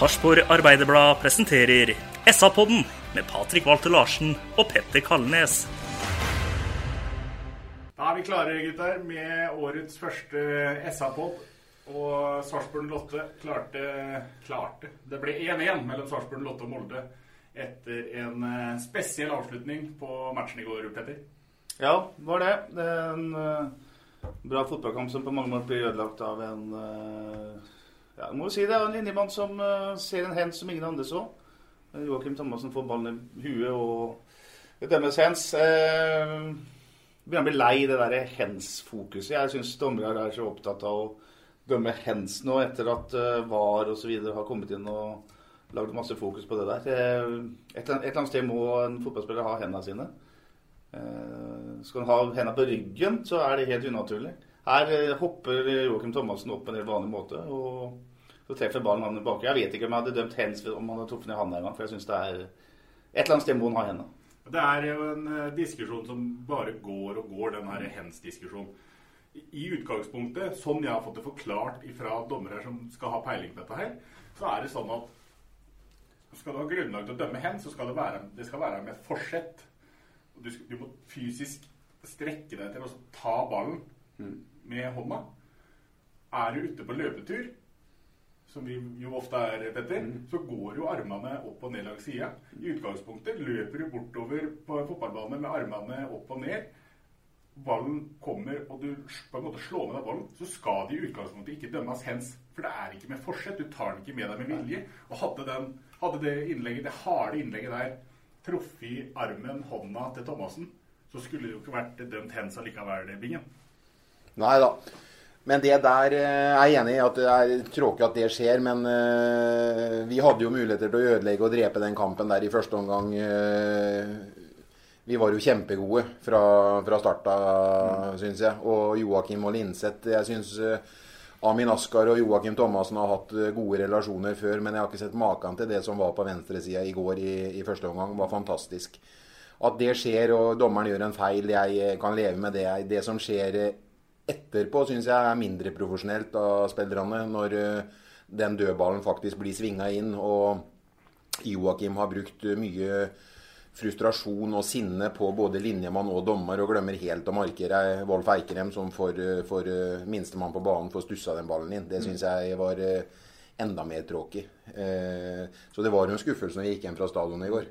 Sarpsborg Arbeiderblad presenterer SA-podden med Patrik Walter Larsen og Petter Kalnes. Da er vi klare, gutter, med årets første SA-pod. Og Sarpsborg Lotte klarte Klarte. Det ble 1-1 mellom Sarpsborg Lotte og Molde etter en eh, spesiell avslutning på matchen i går, Petter. Ja, det var det. Det er en eh, bra fotballkamp som på mange måter blir ødelagt av en eh, ja, jeg må jo si det er en linjemann som eh, ser en hens som ingen andre så. Eh, Joakim Thomassen får ballen i huet og dømmes hens. Eh, begynner å bli lei det der hens-fokuset. Jeg syns dommere er så opptatt av å dømme hens nå etter at uh, VAR osv. har kommet inn og lagd masse fokus på det der. Eh, Et, et eller annet sted må en fotballspiller ha hendene sine. Eh, skal han ha hendene på ryggen, så er det helt unaturlig. Her eh, hopper Joakim Thomassen opp på en helt vanlig måte, og så treffer ballen han baki. Jeg vet ikke om jeg hadde dømt hens om han hadde truffet ned han en gang, for jeg syns det er Et eller annet sted må han ha henne. Det er jo en eh, diskusjon som bare går og går, den her hens-diskusjonen. I- utgangspunktet, sånn jeg har fått det forklart fra dommere som skal ha peiling på dette her, så er det sånn at skal du ha grunnlag til å dømme hen, så skal det være, det skal være med et forsett. Du, skal, du må fysisk strekke deg til å ta ballen med hånda. Er du ute på løpetur, som vi jo ofte er, Petter, så går jo armene opp og ned langs sida. I utgangspunktet løper du bortover på en fotballbane med armene opp og ned. Ballen kommer, og du på en måte slår med deg ballen, så skal de i utgangspunktet ikke dømmes hens. For det er ikke med forsett. Du tar den ikke med deg med vilje. Og hadde, den, hadde det innlegget, det harde innlegget der truffet armen, hånda til Thomassen, så skulle det jo ikke vært dømt hens allikevel, Bingen. Nei da. Men det der eh, er jeg enig i at det er tråkig at det skjer. Men eh, vi hadde jo muligheter til å ødelegge og drepe den kampen der i første omgang. eh, vi var jo kjempegode fra, fra starta, av, syns jeg. Og Joakim og Linseth Jeg syns Amin Askar og Joakim Thomassen har hatt gode relasjoner før, men jeg har ikke sett maken til det som var på venstresida i går i, i første omgang. var fantastisk. At det skjer og dommeren gjør en feil, jeg kan leve med det. Det som skjer etterpå, syns jeg er mindre profesjonelt av spillerne. Når eh, den dødballen faktisk blir svinga inn. Og Joakim har brukt mye frustrasjon og sinne på både linjemann og dommer, og glemmer helt å markere Wolf Eikrem, som for, eh, for eh, minstemann på banen får stussa den ballen inn. Det syns jeg var enda mer tråkig. Så det var jo en skuffelse når vi gikk hjem fra stadionet i går.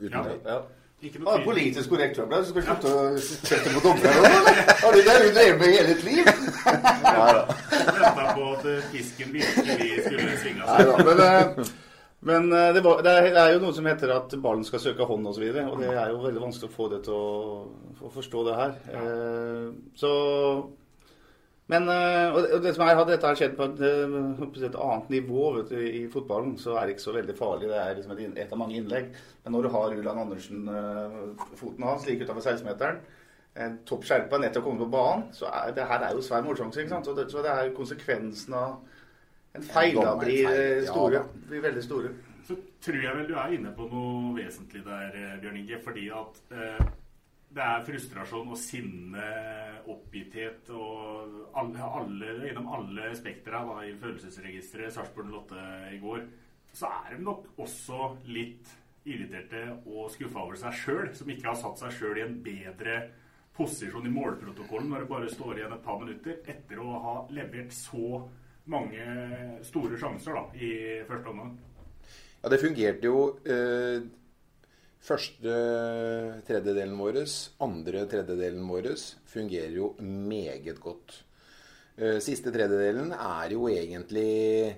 Uten Ja. Ja. Ikke noe er politisk korrekt, jeg. Du skal slutte å sette på dommere. Har du det du drev med hele ditt liv? Venta på at eh, fisken virkelig skulle svinge seg. men, eh, men eh, det, var, det, er, det er jo noe som heter at ballen skal søke hånd osv. Og, så videre, og det er jo veldig vanskelig å få det til å, å forstå det her. Eh, så men eh, og det, som er, Hadde dette her skjedd på et, eh, på et annet nivå vet du, i fotballen, så er det ikke så veldig farlig. Det er liksom et, et av mange innlegg. Men når du har Ulland Andersen, eh, foten hans, like utenfor 16-meteren, en topp skjerpa å komme på banen, så er det her er jo svær målsjanse. ikke sant? Så det, så det er konsekvensen av en feil da blir store. da. blir veldig store. Så tror jeg vel du er inne på noe vesentlig der, Bjørn Inge. Fordi at eh, det er frustrasjon og sinne, oppgitthet og alle, alle, gjennom alle spektra da, i følelsesregisteret Sarpsborg Lotte i går, så er de nok også litt irriterte og skuffa over seg sjøl, som ikke har satt seg sjøl i en bedre posisjon i målprotokollen når det bare står igjen et par minutter, etter å ha levert så mange store sjanser da, i første omgang? Ja, det fungerte jo eh, Første tredjedelen vår, andre tredjedelen vår, fungerer jo meget godt. Eh, siste tredjedelen er jo egentlig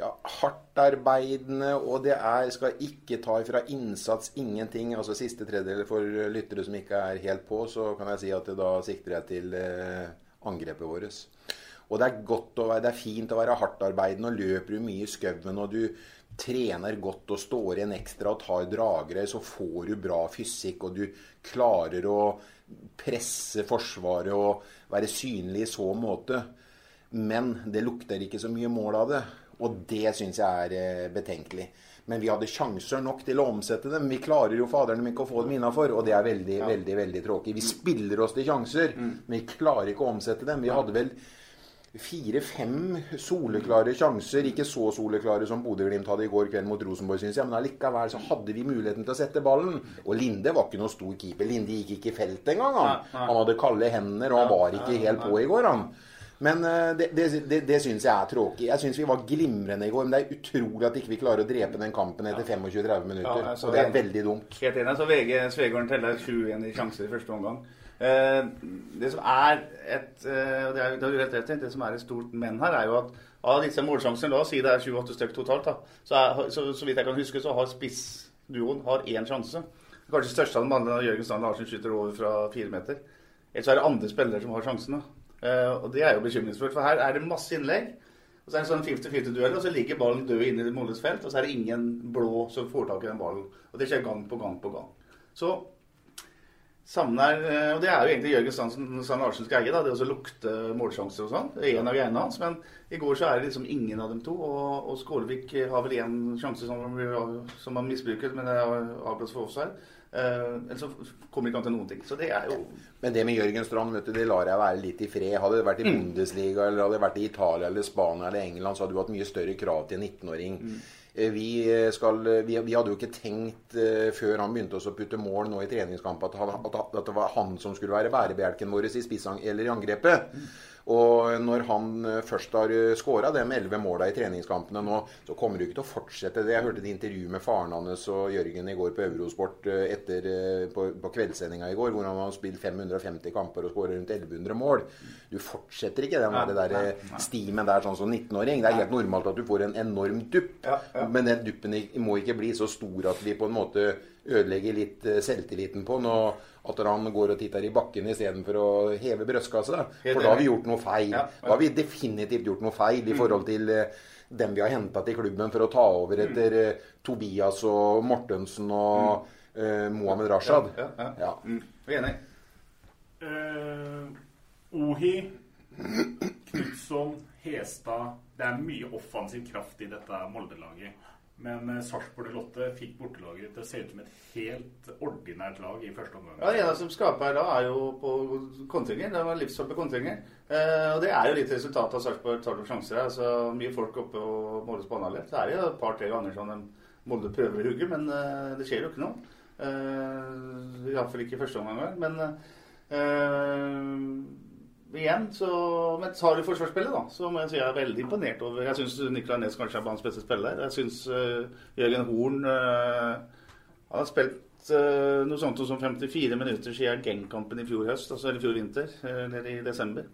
ja, hardtarbeidende, og det er, skal ikke ta ifra innsats ingenting. Altså Siste tredjedel for lyttere som ikke er helt på, så kan jeg si at da sikter jeg til eh, angrepet vårt. Og det er, godt å være, det er fint å være hardtarbeidende, og løper du mye i skauen og du trener godt og står igjen ekstra og tar dragere, så får du bra fysikk, og du klarer å presse Forsvaret og være synlig i så måte. Men det lukter ikke så mye mål av det. Og det syns jeg er eh, betenkelig. Men vi hadde sjanser nok til å omsette dem. Vi klarer jo faderen ikke å få dem innafor, og det er veldig, ja. veldig veldig tråkig. Vi spiller oss til sjanser, mm. men vi klarer ikke å omsette dem. Vi hadde vel fire-fem soleklare sjanser. Ikke så soleklare som Bodø-Glimt hadde i går kveld mot Rosenborg, syns jeg. Men allikevel så hadde vi muligheten til å sette ballen. Og Linde var ikke noe stor keeper. Linde gikk ikke i felt engang. Han. han hadde kalde hender, og han var ikke helt på i går, han. Men uh, det, det, det, det syns jeg er tråkig. Jeg syns vi var glimrende i går. Men det er utrolig at ikke vi klarer å drepe den kampen etter 25-30 minutter. Ja, og det er veldig dumt. Helt enig. Så VG Svegården teller 21 i sjanser i første omgang. Uh, det som er et det, er, det, er helt rett, det som er et stort men her, er jo at av disse målsjansene, da, si det er 7-8 stykker totalt, da, så, er, så, så, vidt jeg kan huske, så har spissduoen har én sjanse. Kanskje største av dem alle Jørgen Strand Larsen skyter over fra fire meter. Ellers er det andre spillere som har sjansene. Uh, og det er jo bekymringsfullt, for her er det masse innlegg. Og så er det en sånn 50-50-duell, og så ligger ballen død inne i Molles felt, og så er det ingen blå som får tak i den ballen. Og det skjer gang på gang på gang. Så sammen er, eh, og Det er jo egentlig Jørgen Strand Larsens greie, da, det å lukte målsjanser og sånn. Det er en av greiene hans. Men i går så er det liksom ingen av dem to. Og, og Skålevik har vel én sjanse som, som han misbruker, men det er avblåst for offside. Uh, Ellers så kommer det ikke an til noen ting. Så det er jo Men det med Jørgen Strand, vet du, det lar jeg være litt i fred. Hadde det vært i mm. Bundesliga eller hadde det vært i Italia eller Spania eller England, så hadde du hatt mye større krav til en 19-åring. Mm. Eh, vi, skal, vi, vi, hadde jo ikke tenkt uh, før han begynte å putte mål nå i treningskamp, at, at, at, det var han som skulle være bærebjelken vår i spissang, eller i angrepet. Mm. Og når han eh, først har eh, skåra de elleve måla i treningskampene nå, så kommer du ikke til å fortsette det. Jeg hørte et intervju med faren hans og Jørgen i går på Eurosport eh, etter, på, på kveldssendinga i går, hvor han har spilt 550 kamper og skåra rundt 1100 mål. Du fortsetter ikke den der, der stimen der sånn som 19-åring. Det er helt normalt at du får en enorm dupp, men den duppen må ikke bli så stor at vi på en måte ødelegger litt selvtilliten på den at han går og titter i bakken istedenfor å heve brystkassa. For da har vi gjort noe feil. Ja, ja. Da har vi definitivt gjort noe feil i forhold til uh, dem vi har henta til klubben for å ta over etter uh, Tobias og Mortensen og uh, Mohammed Rashad. Ja, ja, ja. Mm. Enig. Ohi, Knutson, Hestad Det er mye offensiv kraft i dette Molde-laget. Men eh, Sarpsborg 08 fikk bortelaget til å se ut som et helt ordinært lag i første omgang. Ja, Det eneste som skaper her da, er jo på kontringer. Det var livsfarlige kontringer. Eh, og det er jo litt resultatet av Sarpsborg tar noen sjanser. Altså, mye folk oppe og måles på annerledes. Det er jo et par-tre ganger sånn Molde prøver å hugge, men eh, det skjer jo ikke noe. Eh, Iallfall ikke i første omgang. Men eh, igjen, så, men tar du forsvarsspillet, da, så må jeg si jeg er veldig imponert over Jeg syns Nicolay Næss kanskje er banens beste spiller. Jeg syns uh, Jørgen Horn uh, har spilt uh, noe sånt som 54 minutter siden Genk-kampen i fjor høst, altså i fjor vinter, nede i desember.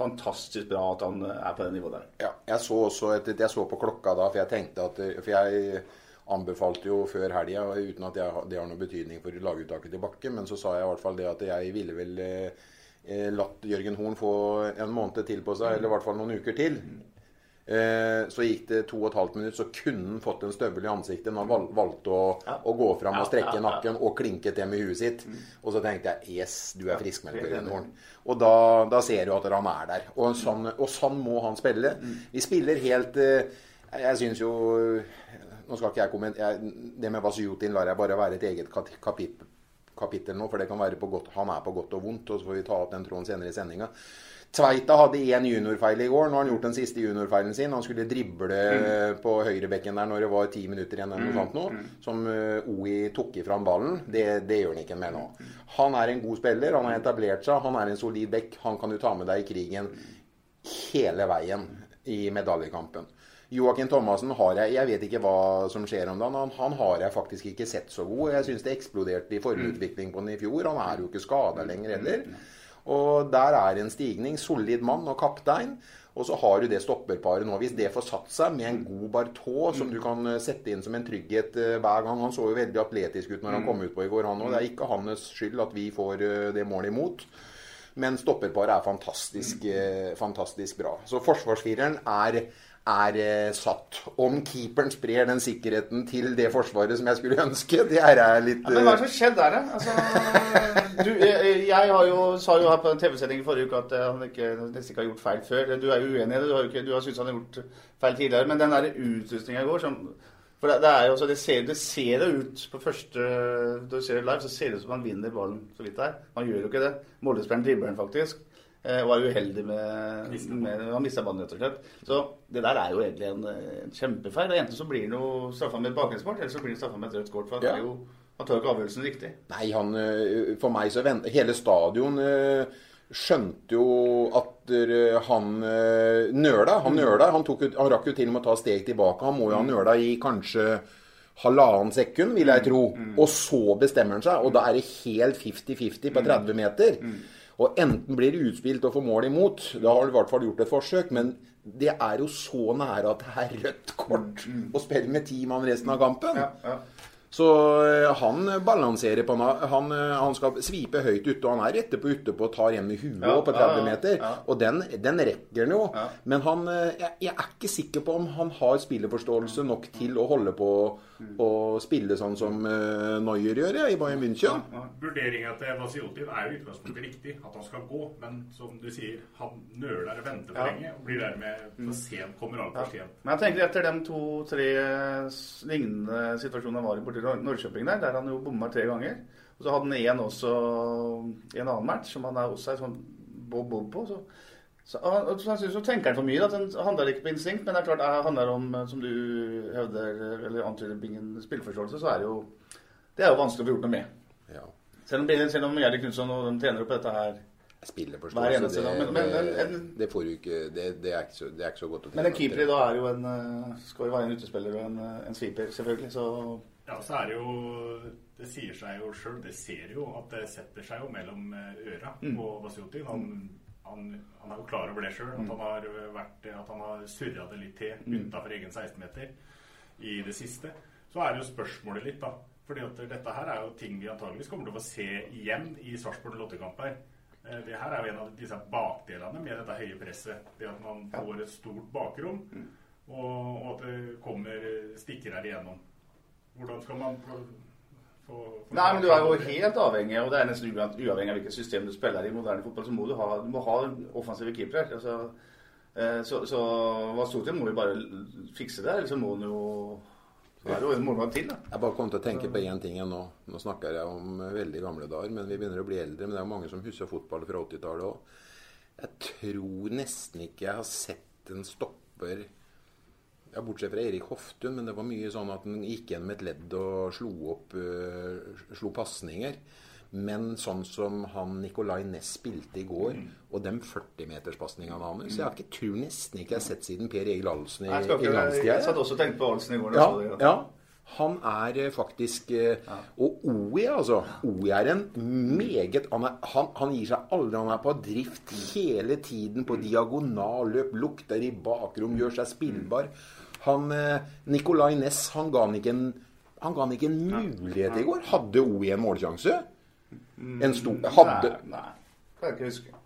fantastisk bra at han er på det nivået der. Ja, jeg så også et, jeg så på klokka da, for jeg tenkte at For jeg anbefalte jo før helga, uten at jeg, det har noen betydning for laguttaket til Bakke, men så sa jeg i hvert fall det at jeg ville vel Eh, latt Jørgen Horn få en måned til på seg, eller i hvert fall noen uker til. Eh, så gikk det to og et halvt minutt, så kunne han fått en støvel i ansiktet når han valgte å, å gå fram og strekke nakken og klinke til med huet sitt. Og så tenkte jeg Yes, du er friskmeldt, Jørgen Horn. Og da, da, ser du at han er der. Og sånn, og sånn må han spille. Vi spiller helt eh, Jeg syns jo Nå skal ikke jeg kommentere Det med Vasjutin lar jeg bare være et eget kapittel kapittel nå, for det kan være på godt, han er på godt og vondt. og Så får vi ta opp den tråden senere i sendinga. Tveita hadde én juniorfeil i går. Nå har han gjort den siste juniorfeilen sin. Han skulle drible mm. på høyrebekken der når det var ti minutter igjen eller noe sånt noe. Mm. Som uh, OI tok ifra han ballen. Det, det, gjør han ikke med nå. Han er en god spiller. Han har etablert seg. Han er en solid bekk. Han kan du ta med deg i krigen hele veien i medaljekampen. Joakim Thomassen har jeg Jeg vet ikke hva som skjer om dagen. Han, han har jeg faktisk ikke sett så god. Jeg syns det eksploderte i formutvikling på den i fjor. Han er jo ikke skada lenger heller. Og der er en stigning. Solid mann og kaptein. Og så har du det stopperparet nå. Hvis det får satt seg med en god Bartot, som du kan eh, sette inn som en trygghet eh, hver gang Han så jo veldig atletisk ut når han kom ut på i går, han òg. Det er ikke hans skyld at vi får eh, det målet imot. Men stopperparet er fantastisk, fantastisk bra. Så forsvarsfireren er er eh, satt. Om keeperen sprer den sikkerheten til det forsvaret som jeg skulle ønske, det er litt ja, Men hva er det som skjedde der, da? Altså, du, jeg, jeg har jo, sa jo her på en TV-sendingen forrige uke at eh, han ikke, nesten ikke har gjort feil før. Du er jo uenig i det. Du har, ikke, du har syntes han har gjort feil tidligere. Men den der utrustninga i går som for det, det, er jo det ser, det ser det ut på første Du ser det live, så ser det ut som han vinner ballen så vidt der. Han gjør jo ikke det. Målespilleren dribler den faktisk. Eh, var uheldig med, med Han mista ballen, rett og slett. Så det der er jo egentlig en, en kjempefeil. Enten så blir han straffa med et bakgrunnsmål, eller så blir han straffa med et rødt kort. For ja. jo, han tar jo ikke avgjørelsen riktig. Nei, han eh, For meg så venter Hele stadion eh, skjønte jo at han nøla. Han mm. nøla. Han, tok, han rakk jo til og med å ta steg tilbake. Han må jo ha mm. nøla i kanskje halvannen sekund, vil jeg mm. tro. Og så bestemmer han seg, og da er det helt 50-50 på 30 meter. Og enten blir det utspilt og får mål imot, da har du i hvert fall gjort et forsøk. Men det er jo så nære at det er rødt kort mm. å spille med ti mann resten av kampen. Ja, ja. Så eh, han balanserer på han, eh, han skal svipe høyt ute, og han er rette på ute på og tar igjen med huet ja, på 30 meter. Ja, ja. Og den, den, rekker han jo. Men han, eh, jeg, jeg, er ikke sikker på om han har spillerforståelse nok til å holde på å spille sånn som uh, Neuer gjør i Bayern München. Ja, Vurderinga til Vasiotiv er jo i utgangspunktet riktig, at han skal gå. Men som du sier, han nøler og venter for lenge og blir dermed for sent, kommer alt for sent. Men jeg tenker etter de to-tre lignende situasjonene var i borti Norrköping der, der han jo bomma tre ganger. Og så hadde han én også en annen match, som han er også er sånn bob-bob på. så så, så, så, tenker han for mye. Da. Det handler ikke på instinkt, men det er klart det handler om, som du hevder, eller antyder, bingen spillforståelse, så er det jo det er jo vanskelig å få gjort noe med. Ja. Selv om, selv om Gjerdi Knutson og de trener opp dette her. Men, men, men, det, får du ikke det, det, er ikke så, det er ikke så godt å Men en keeper i dag er jo en eh, skal jo være en utespiller og en, eh, en sweeper, selvfølgelig. Så ja, så er det jo Det sier seg jo sjøl, det ser jo at det setter seg jo mellom eh, øra mm. på Vasiotin. Han, han, han, er jo klar over det sjøl, at, mm. han har vært, at han har surra det litt til mm. utafor egen 16-meter i det siste. Så er det jo spørsmålet litt, da. Fordi at dette her er jo ting vi antageligvis kommer til å få se igjen i Sarpsborg lottekamp her. Eh, det her er jo en av disse bakdelene med dette høye presset. Det at man får et stort bakrom, mm. og, og at det kommer stikker her igjennom. Hvordan skal man få, få Nei, men Du er jo helt avhengig, og det er nesten uavhengig av hvilket system du spiller i moderne fotball, så må du ha, du må ha offensive keepere. Altså, eh, så, så Vastotin må jo bare fikse det, eller så må han jo så er det jo en måned til, da. Jeg bare kom til å tenke på én ting nå. Nå snakker jeg om veldig gamle dager, men vi begynner å bli eldre. Men det er jo mange som husker fotball fra 80-tallet òg. Jeg tror nesten ikke jeg har sett en stopper ja, Bortsett fra Erik Hoftun, men det var mye sånn at han gikk gjennom et ledd og slo opp uh, slo pasninger. Men sånn som han Nicolay Næss spilte i går, mm. og de 40-meterspasningene hans Jeg har ikke, tror nesten ikke jeg har sett siden Per Egil Ahlsen i, i landstida. Jeg satt også og tenkte på Ahlsen i går. Ja, ja. Han er eh, faktisk eh, Og OI, altså. OI er en meget han, er, han, han, gir seg aldri. Han er på drift hele tiden, på diagonalløp, lukter i bakrom, gjør seg spillbar. Han, eh, Nicolay Næss han ga han ikke en han ga han ikke en mulighet i går. Hadde OI en målsjanse? En stor Hadde Nei, nei. Kan jeg ikke huske.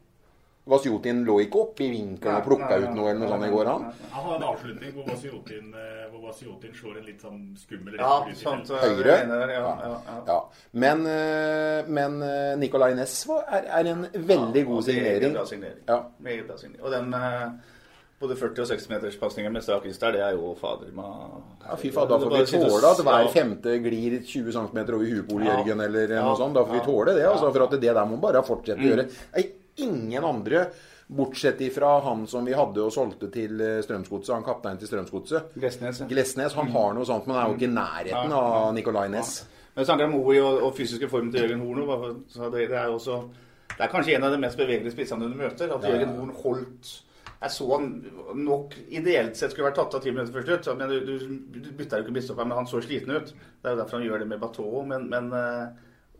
Vasjotin lå ikke oppe i vinkelen og plukka ut noe eller noe sånt i går, han? Han har en avslutning hvor Vasjotin, eh, hvor Vasjotin slår en litt sånn skummel ja, sant, Høyre. Ja, ja, ja, Men, eh, men Nicolay Næss er, er, en veldig god signering. Bra signering. Ja. Meget bra signering. Og den både 40- og 60-meterspasninger med strakis der, det er jo fader meg Ja, fy fader, da får vi tåle at hver femte glir 20 cm over huet på Ole Jørgen eller noe sånt. Da får vi tåle det, altså. For at det der må man bare fortsette å gjøre. Ingen andre Bortsett ifra han som vi hadde og solgte til eh, Strømsgodset, han kapteinen til Strømsgodset. Glesnes. Glesnes. Han har noe sånt, men er jo ikke i nærheten Ja, ja. av Nicolay Næss. Men snakker om OI og, og fysiske form til Jørgen Horno, så det, det er også Det er kanskje en av de mest bevegelige spissene du møter. At Ja, ja. Jørgen Horn holdt Jeg så han nok ideelt sett skulle vært tatt av ti minutter før slutt. Men du, du, du bytta jo ikke bistopper, men han så sliten ut. Det er jo derfor han gjør det med Bateau. Men, men uh,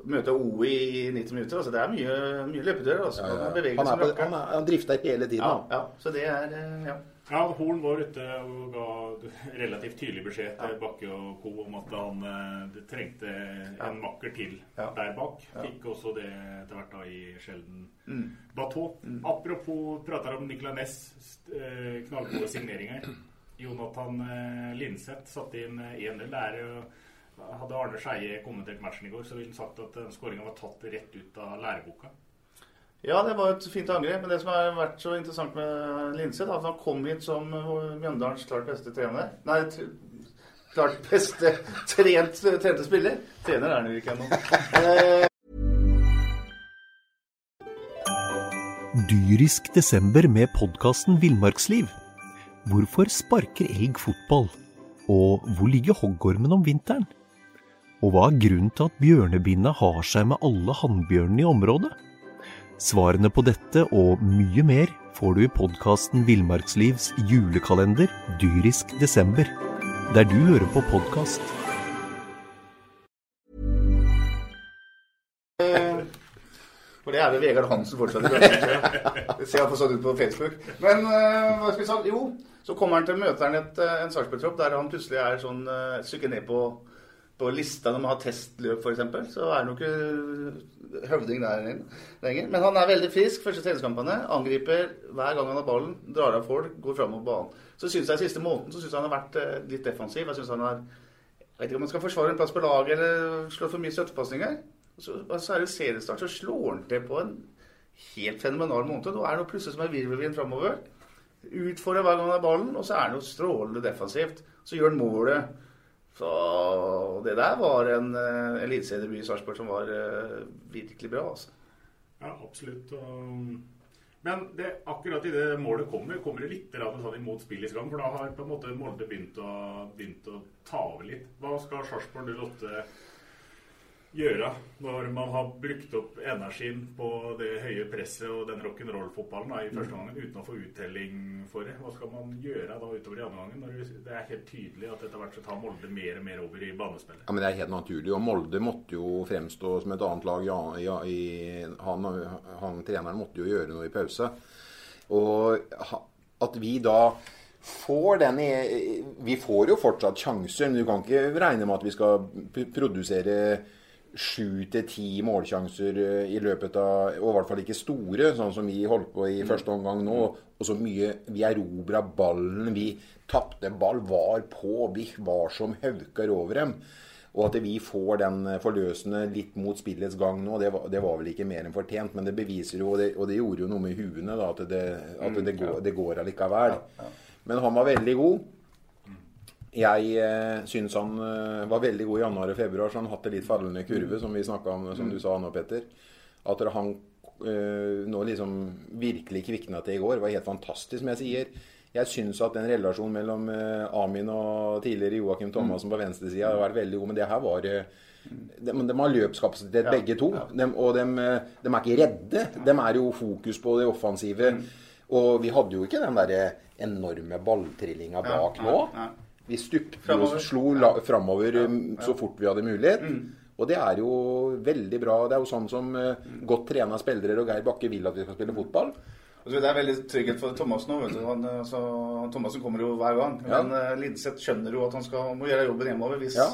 møte OI i 90 minutter, altså det er mye, mye løpedører. Altså. Ja, ja. Han bevegelig Han, er på, han, er, han drifter hele tiden. Ja, ja, så det er eh, ja. Ja, Horn var ute og ga relativt tydelig beskjed til Bakke og co. om at han eh, det trengte en makker til Ja. der bak. Ja. Fikk også det etter hvert da i Sjelden Mm. Bateau. Apropos prater om Nicolay Næss, eh, knallgode signeringer. Jonathan eh, Linseth satte inn eh, 1-0. Det er jo hadde Arne Skeie kommentert matchen i går, så ville han sagt at skåringa var tatt rett ut av læreboka. Ja, det var et fint angrep. Men det som har vært så interessant med Linseth, er at han kom hit som Mjøndalens klart beste trener. Nei, t klart beste trent, trente spiller. Trener er han jo ikke ennå. Eh, Dyrisk desember med podkasten Villmarksliv. Hvorfor sparker elg fotball? Og hvor ligger hoggormen om vinteren? Og hva er grunnen til at bjørnebinna har seg med alle hannbjørnene i området? Svarene på dette og mye mer får du i podkasten Villmarkslivs julekalender Dyrisk desember, der du hører på podkast. For det er det Vegard Hansen fortsatt. Det ser iallfall sånn ut på Facebook. Men eh, hva skal vi si? Jo, så kommer han til møter han et, eh, en Sarpsborg-tropp der han plutselig er sånn eh, et stykke ned på, på lista når man har testløp, f.eks. Så er han jo ikke høvding der lenger. Men han er veldig frisk første treningskampene. Angriper hver gang han har ballen. Drar av folk, går framover banen. Så syns jeg siste måneden så synes han har vært eh, litt defensiv. Jeg synes han har jeg vet ikke om han skal forsvare en plass på laget eller slå for mye støttepasninger. Så, så er det seriestart, så slår han til på en helt fenomenal måned. Nå er det plutselig som er virvelvind framover. Utfordrer hver gang han har ballen, og så er han jo strålende defensivt. Så gjør han målet. Så det der var en uh, eliteseriedebut i Sarpsborg som var uh, virkelig bra, altså. Ja, absolutt. Men det, akkurat i det målet kommer, kommer det litt sånn imot spillets gang. For da har på en måte Molde begynt å, begynt å ta over litt. Hva skal Sarpsborg 08 gjøre når man har brukt opp energien på det høye presset og den rock'n'roll-fotballen i første gangen uten å få uttelling for det? Hva skal man gjøre da utover i andre gangen? Når det er helt tydelig at etter hvert så tar Molde mer og mer over i banespillet. Ja, men Det er helt naturlig. Og Molde måtte jo fremstå som et annet lag. Ja, ja, i, han, han treneren måtte jo gjøre noe i pause. Og at vi da får den Vi får jo fortsatt sjanser, men du kan ikke regne med at vi skal produsere sju til ti målsjanser eh, i løpet av Og i hvert fall ikke store, sånn som vi holdt på i første omgang nå. Og så mye Vi erobra ballen, vi tapte ball, var på, vi var som hauker over dem. Og at vi får den forløsende litt mot spillets gang nå, det var, det var vel ikke mer enn fortjent. Men det beviser jo, og det, og det gjorde jo noe med huene, da, at det, at det, går, det går allikevel. Men han var veldig god. Jeg eh, syns han eh, var veldig god i januar og februar, så han hadde hatt en litt fallende kurve, som vi snakka om, som du sa nå, Petter. At han eh, nå liksom virkelig kvikna til i går, var helt fantastisk, som jeg sier. Jeg syns at den relasjonen mellom eh, Amin og tidligere Joakim Thomassen på venstresida har vært veldig god, men det her var de, de har løpskapasitet, begge to. De, og de, de er ikke redde. De er jo fokus på det offensive. Og vi hadde jo ikke den derre enorme balltrillinga bak nå. Vi stupte og slo la, framover um, så fort vi hadde mulighet. Og det er jo veldig bra. Det er jo sånn som uh, godt trena spillere og Geir Bakke vil at vi skal spille fotball. Det er veldig trygghet for Thomas nå. Han, altså, Thomassen kommer jo hver gang. Ja. Men uh, Linseth skjønner jo at han skal, må gjøre jobben hjemover. Hvis Ja.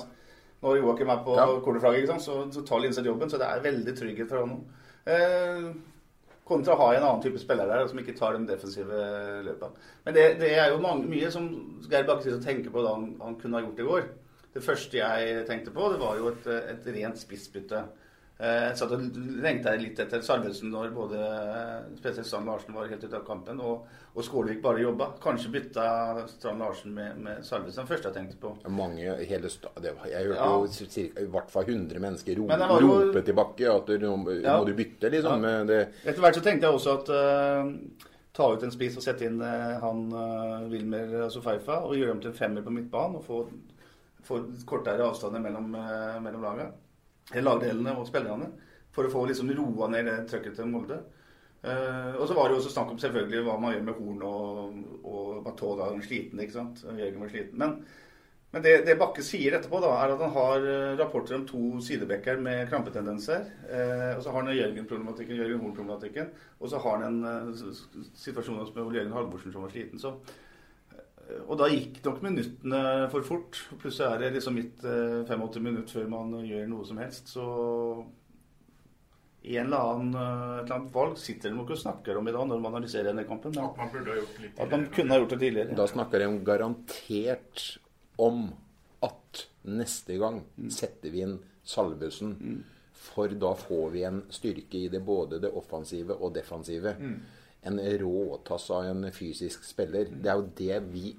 når Joakim er på Ja. så, så tar Linseth jobben. Så det er veldig trygghet for nå. Eh, kontra å ha en annen type spiller der som ikke tar de defensive løpene. Men det, det er jo mange, mye som Geir Bakke tenker på da han, han kunne ha gjort i går. Det første jeg tenkte på, det var jo et, et rent spissbytte. Eh, Jeg satt og lengta litt etter Salvesen når både eh, spesielt Strand Larsen var helt ute av kampen, og, og Skålevik bare jobba. Kanskje bytta Strand Larsen med, med Salvesen. Det første jeg tenkte på. Mange, hele det Jeg hørte Ja. jo cirka, i hvert fall 100 mennesker rope, jo- rope tilbake at du, nå Ja. må du bytte, liksom. Ja. Det, Etter hvert så tenkte jeg også at uh, ta ut en spiss og sette inn uh, han uh, Wilmer Sofeifa og gjøre dem til en femmer på midtbanen og få, få kortere avstander mellom, uh, mellom laget, lagdelene og spillerne. For å få liksom roa ned det trøkket til Molde. Uh, og så var det jo også snakk om selvfølgelig hva man gjør med Horn og, og da han sliten. ikke sant? Jørgen var sliten. Men, men det, det, Bakke sier etterpå, da, er at han har rapporter om to sidebekker med krampetendenser. Uh, og så har han Jørgen-problematikken, Jørgen Horn-problematikken. Og så har han en uh, situasjon med Jørgen Halvorsen som var sliten. så og da gikk nok minuttene for fort. Plutselig er det liksom midt 85 minutter før man gjør noe som helst. Så i en eller annen, eh, et eller annet valg sitter de nok og snakker om i dag når man analyserer denne kampen. At man burde ha gjort det tidligere. At man kunne ha gjort det tidligere. Da snakker de garantert om at neste gang mm. setter vi inn Salvesen. Mm. For da får vi en styrke i det både det offensive og defensive. Mm. En råtass av en fysisk spiller. Det er jo det vi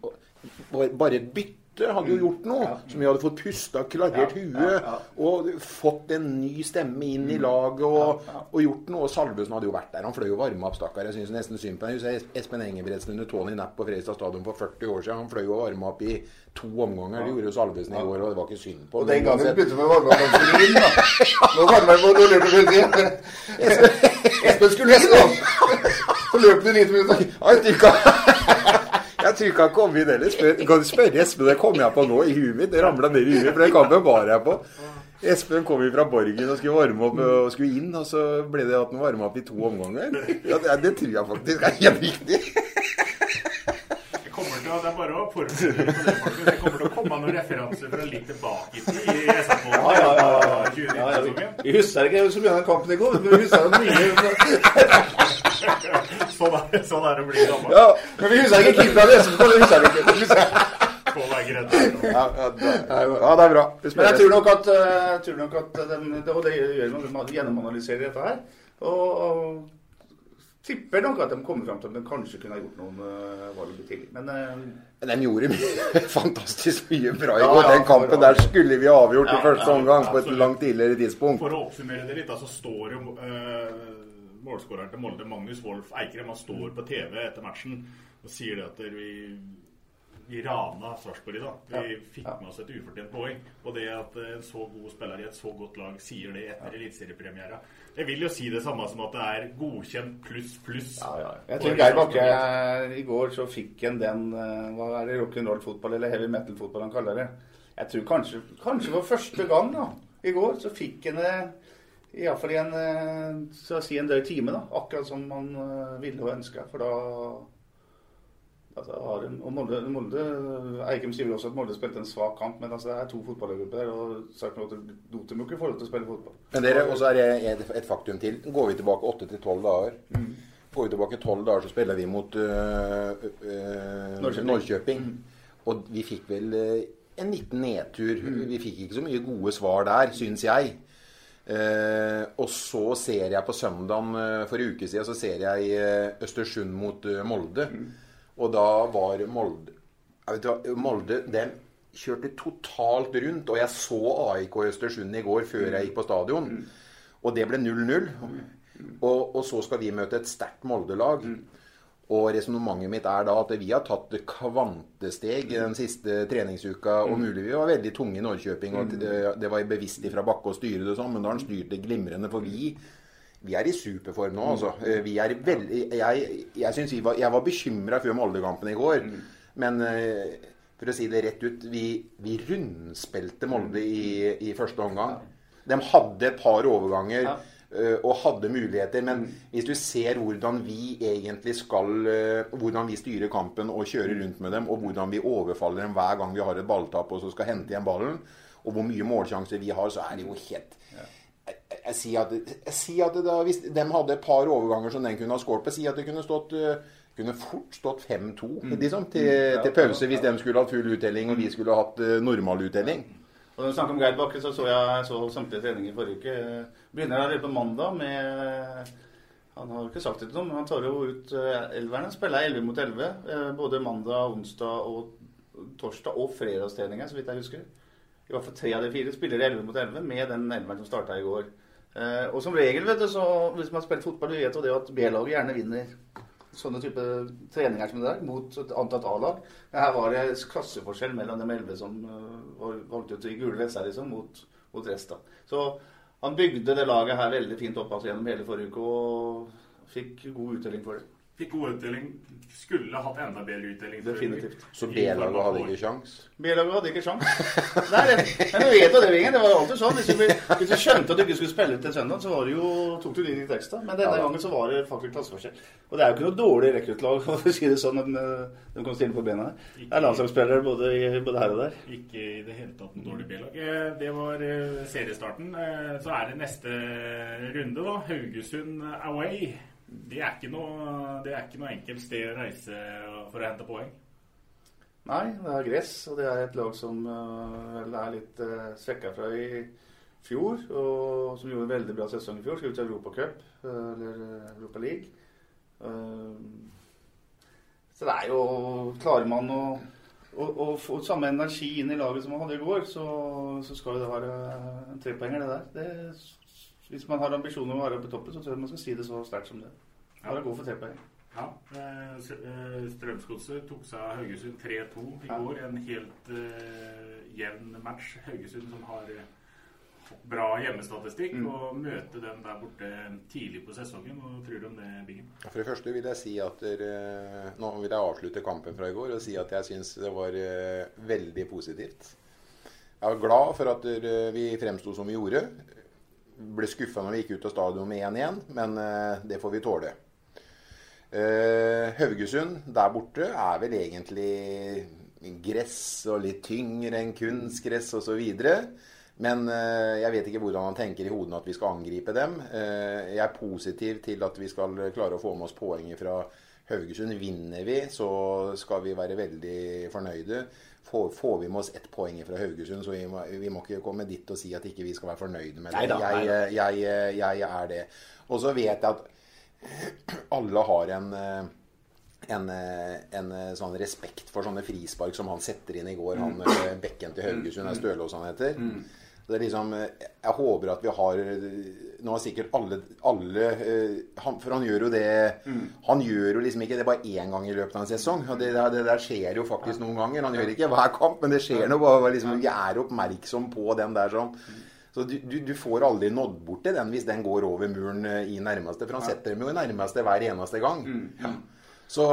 Bare bytte hadde jo gjort noe. Ja. Som vi hadde fått pusta, klarert ja, huet ja, og fått en ny stemme inn i laget og, og gjort noe. Og Salvesen hadde jo vært der. Han fløy jo varma opp, stakkar. Jeg syns nesten synd på ham. Espen Engebretsen under Tony Napp på Fredrikstad stadion for 40 år siden. Han fløy jo varma opp i to omganger. Det gjorde jo Salvesen i går, og det var ikke synd på Og den gangen begynte vi varme opp ganske inn, da. Nå varmer vi på noe løp fremtiden. Espen skulle nesten Så løp du litt minutter. Jeg tror ikke han kom inn heller. Spør, kan du spørre Espen, det kom jeg på nå i huet mitt. Det ramla ned i huet, for den kampen var jeg på. Espen kom fra Borgen og skulle varme opp og skulle inn, og så ble det at han varma opp i to omganger. Ja, det, det, tror jeg faktisk er helt riktig. Det er bare å forberede på det, folkens. Det kommer til å komme noen referanser fra litt tilbake i tid i SFK. Ja, ja, ja, ja. ja, ja. Vi husker ikke så mye av den kampen i går, men vi husker den mye sånn, er, sånn er det å bli gammel. Ja, men vi husker ikke keeperne. Det husker vi ikke. Ja, ja, det er bra. Men jeg tror nok at, jeg tror nok at den, det, det gjør man, gjennomanalyserer dette her. Og, og tipper nok at de kommer fram til at de kanskje kunne ha gjort noen uh, valg til. Men uh, de gjorde fantastisk mye bra i går. Den kampen der skulle vi ha avgjort i første omgang på et langt tidligere tidspunkt. For å oppsummere det litt, så står jo uh, målskåreren til Molde, Magnus Wolff Eikrem, han står på TV etter matchen og sier det at vi, vi rana Sarpsborg i dag. Vi fikk med oss et ufortjent poeng. Og det at en så god spiller i et så godt lag sier det etter eliteseriepremiera Jeg vil jo si det samme som at det er godkjent pluss pluss. Ja, ja. Jeg tror Geir Bakke I går så fikk en den eh, Hva er det rock'n'roll-fotball eller heavy metal-fotball han kaller det? Jeg tror kanskje, kanskje for første gang da, i går så fikk han det Iallfall i en, eh, så å si en drøy time, da. Akkurat som man eh, ville og ønska. For da altså, og Molde, Molde Eikem sier også at Molde spilte en svak kamp, men altså, det er to fotballgrupper der. Og sagt noe til ikke forhold til å spille fotball. Men dere, Og så er det et, faktum til. Går vi tilbake åtte til tolv dager mm. Går vi tilbake tolv dager, så spiller vi mot øh, øh, Norrköping. Norrköping. Mm. Og vi fikk vel en liten nedtur. Mm. Vi fikk ikke så mye gode svar der, syns jeg. Eh, og så ser jeg på søndagen eh, for en uke siden så ser jeg Østersund mot Molde. Mm. Og da var Molde vet du, Molde den kjørte totalt rundt. Og jeg så AIK Østersund i går før jeg gikk på stadion. Og det ble 0-0. Mm. Og, og, så skal vi møte et sterkt Molde-lag. Og resonnementet mitt er da at vi har tatt kvantesteg den siste treningsuka. Og mulig vi var veldig tunge i Norrköping, og det, det var bevisst fra Bakke å styre det sånn, men da har han styrt det glimrende. For vi, vi er i superform nå, altså. Mm. Vi er veldig Jeg, jeg, vi var, jeg var bekymra før Molde-kampen i går. Mm. Men eh, for å si det rett ut, vi, vi rundspilte Molde i, i første omgang. De hadde et par overganger. Eh, og hadde muligheter. Men hvis du ser hvordan vi egentlig skal eh, Hvordan vi styrer kampen og kjører rundt med dem, og hvordan vi overfaller dem hver gang vi har et balltap og så skal hente igjen ballen, og hvor mye målsjanser vi har, så er det jo helt jeg, sier at, jeg sier at da, Hvis de hadde et par overganger som den kunne ha skåret på, si at det kunne stått eh, kunne fort stått 5-2 mm. liksom, til, mm. til, pause hvis de skulle hatt full uttelling og vi skulle hatt normal uttelling. Og når du snakker om Geir Bakke, så så jeg så samtlige treninger forrige uke. Begynner allerede på mandag med Han har ikke sagt det til noen, men han tar jo ut eh, elverne. Spiller 11 mot 11 eh, både mandag, onsdag og torsdag og fredagstreninger, så vidt jeg husker. I hvert fall tre av de fire spiller 11 mot 11 med den elveren som starta i går. Eh, og som regel, vet du, så hvis man spiller fotball, vet jo det at B-laget gjerne vinner sånne type treninger som det der, mot et antatt A-lag. Her var det klasseforskjell mellom de elleve som uh, var valgt ut i gule dresser, liksom, mot, mot resten. Så han bygde det laget her veldig fint opp altså, gjennom hele forrige uke og fikk god uttelling for det. Fikk god utdeling. Skulle hatt enda bedre utdeling. Definitivt. Så B-laget hadde ikke sjans? B-laget hadde ikke sjans. Nei, det, men du vet jo det, Vingen. Det var jo alltid sånn. Hvis du, hvis du skjønte at du ikke skulle spille til søndag, så var det jo, tok du det inn i teksta. Men denne Ja. gangen så var det faktisk klasseforskjell. Og det er jo ikke noe dårlig rekruttlag, for å si det sånn. De, de kan stille på bena her. Det er landslagsspillere både, i- både her og der. Ikke i det hele tatt noe dårlig B-lag. Eh, Det var eh, seriestarten. Eh, Så er det neste runde, da. Haugesund away. Det er noe, det er ikke noe enkelt sted å reise for å hente poeng. Nei, det er gress, og det er et lag som vel er litt uh, svekka fra i fjor. Og som gjorde en veldig bra sesong i fjor. Skulle til Europacup, uh, eller Europa League. Uh, så det er jo Klarer man å, å, å få samme energi inn i laget som man hadde i går, så, så skal det være en trepoenger, det der. Det, hvis man har ambisjoner om å være på toppen, så tror jeg man skal si det så sterkt som det. Bare gå for tre poeng. Ja, eh, eh, Strømsgodset tok seg av Haugesund 3-2 i Ja. går. En helt uh, jevn match. Haugesund som har bra hjemmestatistikk, Mm. og møte dem der borte tidlig på sesongen. Og tror du om det, Bingen? For det første vil jeg si at dere, Nå vil jeg avslutte kampen fra i går og si at jeg syns det var veldig positivt. Jeg var glad for at dere, vi fremsto som vi gjorde. Ble skuffa når vi gikk ut av stadion med 1-1, men eh, det får vi tåle. Eh, Haugesund der borte er vel egentlig gress og litt tyngre enn kunstgress osv. Men eh, jeg vet ikke hvordan han tenker i hodene at vi skal angripe dem. Jeg er positiv til at vi skal klare å få med oss poenget fra Haugesund. Vinner vi, så skal vi være veldig fornøyde. Får, får vi med oss ett poeng fra Haugesund, så vi må, vi må ikke komme dit og si at ikke vi skal være fornøyde med det. Neida, jeg, neida. jeg, jeg, jeg er det. Og så vet jeg at alle har en eh, en, eh, en eh, sånn respekt for sånne frispark som han setter inn i går, han Mm. eh, bekken til Haugesund, er Stølås han heter. Det er liksom, eh, jeg håper at vi har Nå har sikkert alle, alle eh, han, For han gjør jo det Han gjør jo liksom ikke det bare én gang i løpet av en sesong. Og det, det der skjer jo faktisk noen ganger. Han gjør ikke hver kamp, men det skjer noe. Bare, liksom, vi er oppmerksom på den der sånn. Så du, du, du får aldri nådd bort til den hvis den går over muren eh, i nærmeste. For han setter dem jo i nærmeste hver eneste gang. Ja. Så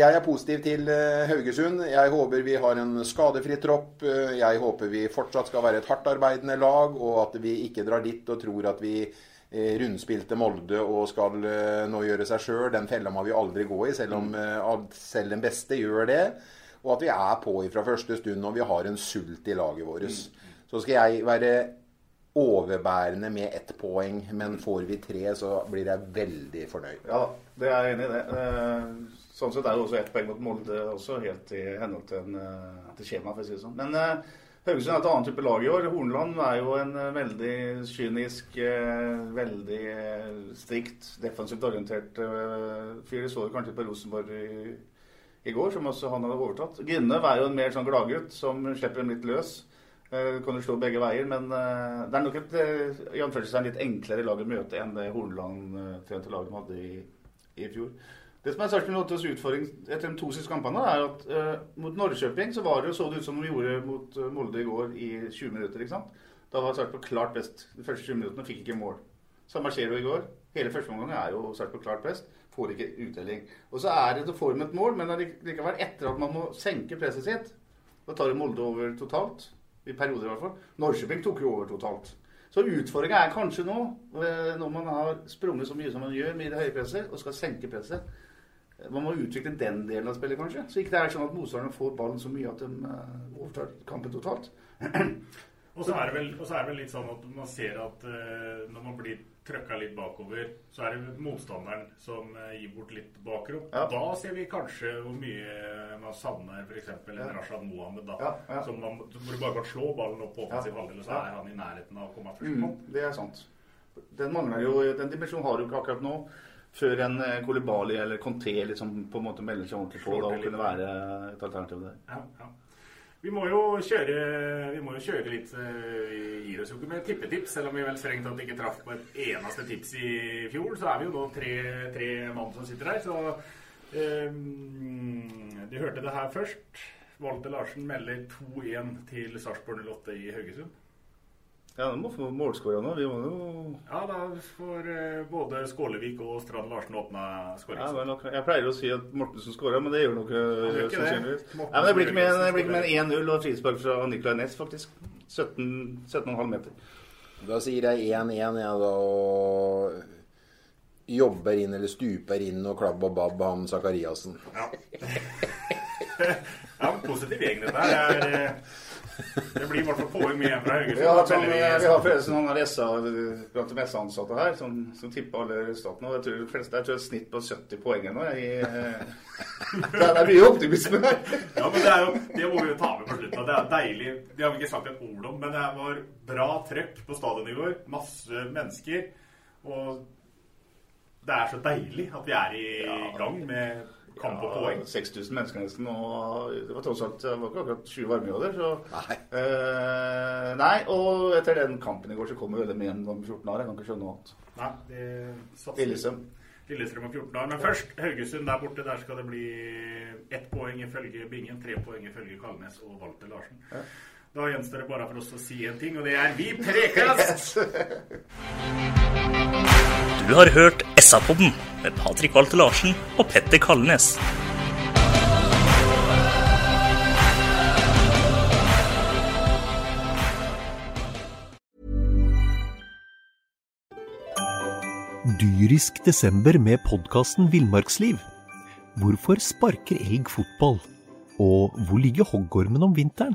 jeg er positiv til eh, Haugesund. Jeg håper vi har en skadefri tropp. Eh, Jeg håper vi fortsatt skal være et hardtarbeidende lag, og at vi ikke drar dit og tror at vi eh, rundspilte Molde og skal nå gjøre seg sjøl. Den fella må vi aldri gå i, selv om eh, selv den beste gjør det. Og at vi er på fra første stund og vi har en sult i laget vårt. Så skal jeg være overbærende med ett poeng, men får vi tre, så blir jeg veldig fornøyd. Ja, det er jeg enig i det. Eh, Sånn sett er det også ett poeng mot Molde også helt i henhold til, en, eh, til skjema, for å si det sånn. Men eh, Haugesund er et annet type lag i år. Hornland er jo en veldig kynisk, veldig strikt, defensivt orientert fyr. Det så du kanskje på Rosenborg i, i går, som også han hadde overtatt. Grinnev er jo en mer sånn gladgutt som slipper dem litt løs. Eh, kan jo slå begge veier, men eh, det er nok et eh, i anførselstegn litt enklere lag å møte enn det Horneland-trente laget de hadde i, i fjor. Det som er Sarpsborg Lottes utfordring etter de to siste kampene, er at uh, mot Norrköping så var det jo så det ut som de gjorde mot Molde i går i 20 minutter. ikke sant? Da var Sarpsborg klart best de første 20 minuttene fikk ikke mål. Samme skjer jo i går. Hele første omgang er jo Sarpsborg klart best. Får ikke uttelling. Og så er det til form et mål, men likevel etter at man må senke presset sitt. Da tar Molde over totalt. I perioder, i hvert fall. Norrköping tok jo over totalt. Så utfordringa er kanskje nå, eh, når man har sprunget så mye som man gjør med det høye presset, og skal senke presset Man må utvikle den delen av spillet, kanskje. Så ikke det er sånn at motstanderne får ballen så mye at de eh, overtar kampen totalt. Og så er det vel, er det vel litt sånn at man ser at eh, når man blir trøkka litt bakover, så er det motstanderen som eh, gir bort litt bakrom. Ja. Da ser vi kanskje hvor mye man savner f.eks. en Ja. Rashad Mohammed. da, Ja, ja. Som man, hvor du bare kan slå ballen opp på offensiv Ja. halvdel, og så er han i nærheten av å komme først. Mm, det er sant. Den mangler jo, den dimensjonen har du ikke akkurat nå. Før en eh, Kolibali eller Conté liksom på en måte melder seg ordentlig på da, og kunne være et alternativ der. Ja, ja. Vi må jo kjøre, vi må jo kjøre litt eh, Vi gir oss jo ikke med tippetips, selv om vi vel strengt tatt ikke traff på et eneste tips i fjor. Så er vi jo nå tre, tre mann som sitter her. Så Um, de hørte det her først. Walter Larsen melder 2-1 til Sarpsborg 08 i Haugesund. Ja, de må få målskåra nå. Vi må jo Ja, da får uh, både Skålevik og Strand Larsen åpna ja, men nok- Jeg pleier å si at Mortensen skåra, men det gjør nok det. sannsynligvis. Det blir ikke mer det blir ikke mer enn 1-0 og frispark fra Nicolay Næss, faktisk. 17 17,5 meter. Da sier jeg 1-1, jeg da. Og jobber inn eller stuper inn og klabb og babb han Sakariassen. Ja. ja, men positiv gjeng, dette her. Det, eh, blir i hvert fall poeng med fra Haugesund. Vi har, vi forresten noen av disse blant de SA-ansatte her, som, som tipper alle resultatene. Og jeg tror de fleste jeg tror det er et snitt på 70 poeng nå. Jeg, eh, det er mye optimisme her. Ja, men det, er jo, det må vi jo ta med på slutten. Det er deilig. Det har vi ikke sagt et ord om, men det var bra trøkk på stadion i går. Masse mennesker. Og det er så deilig at vi er i gang med kamp og poeng. 6000 mennesker nesten, og det var tross alt det var ikke akkurat 20 varmegrader. Så Nei. eh, Nei, og etter den kampen i går så kommer jo det med en om 14 år. Jeg kan ikke skjønne noe annet. Nei, det satser Lillestrøm. Lillestrøm om 14 år. Men først Haugesund der borte. Der skal det bli ett poeng ifølge Bingen, tre poeng ifølge Kalnes og Walter Larsen. Da gjenstår det bare for oss å si en ting, og det er vi prekast! Du har hørt SA-podden med Patrik Walter Larsen og Petter Kalnes. Dyrisk desember med podkasten Villmarksliv. Hvorfor sparker elg fotball? Og hvor ligger hoggormen om vinteren?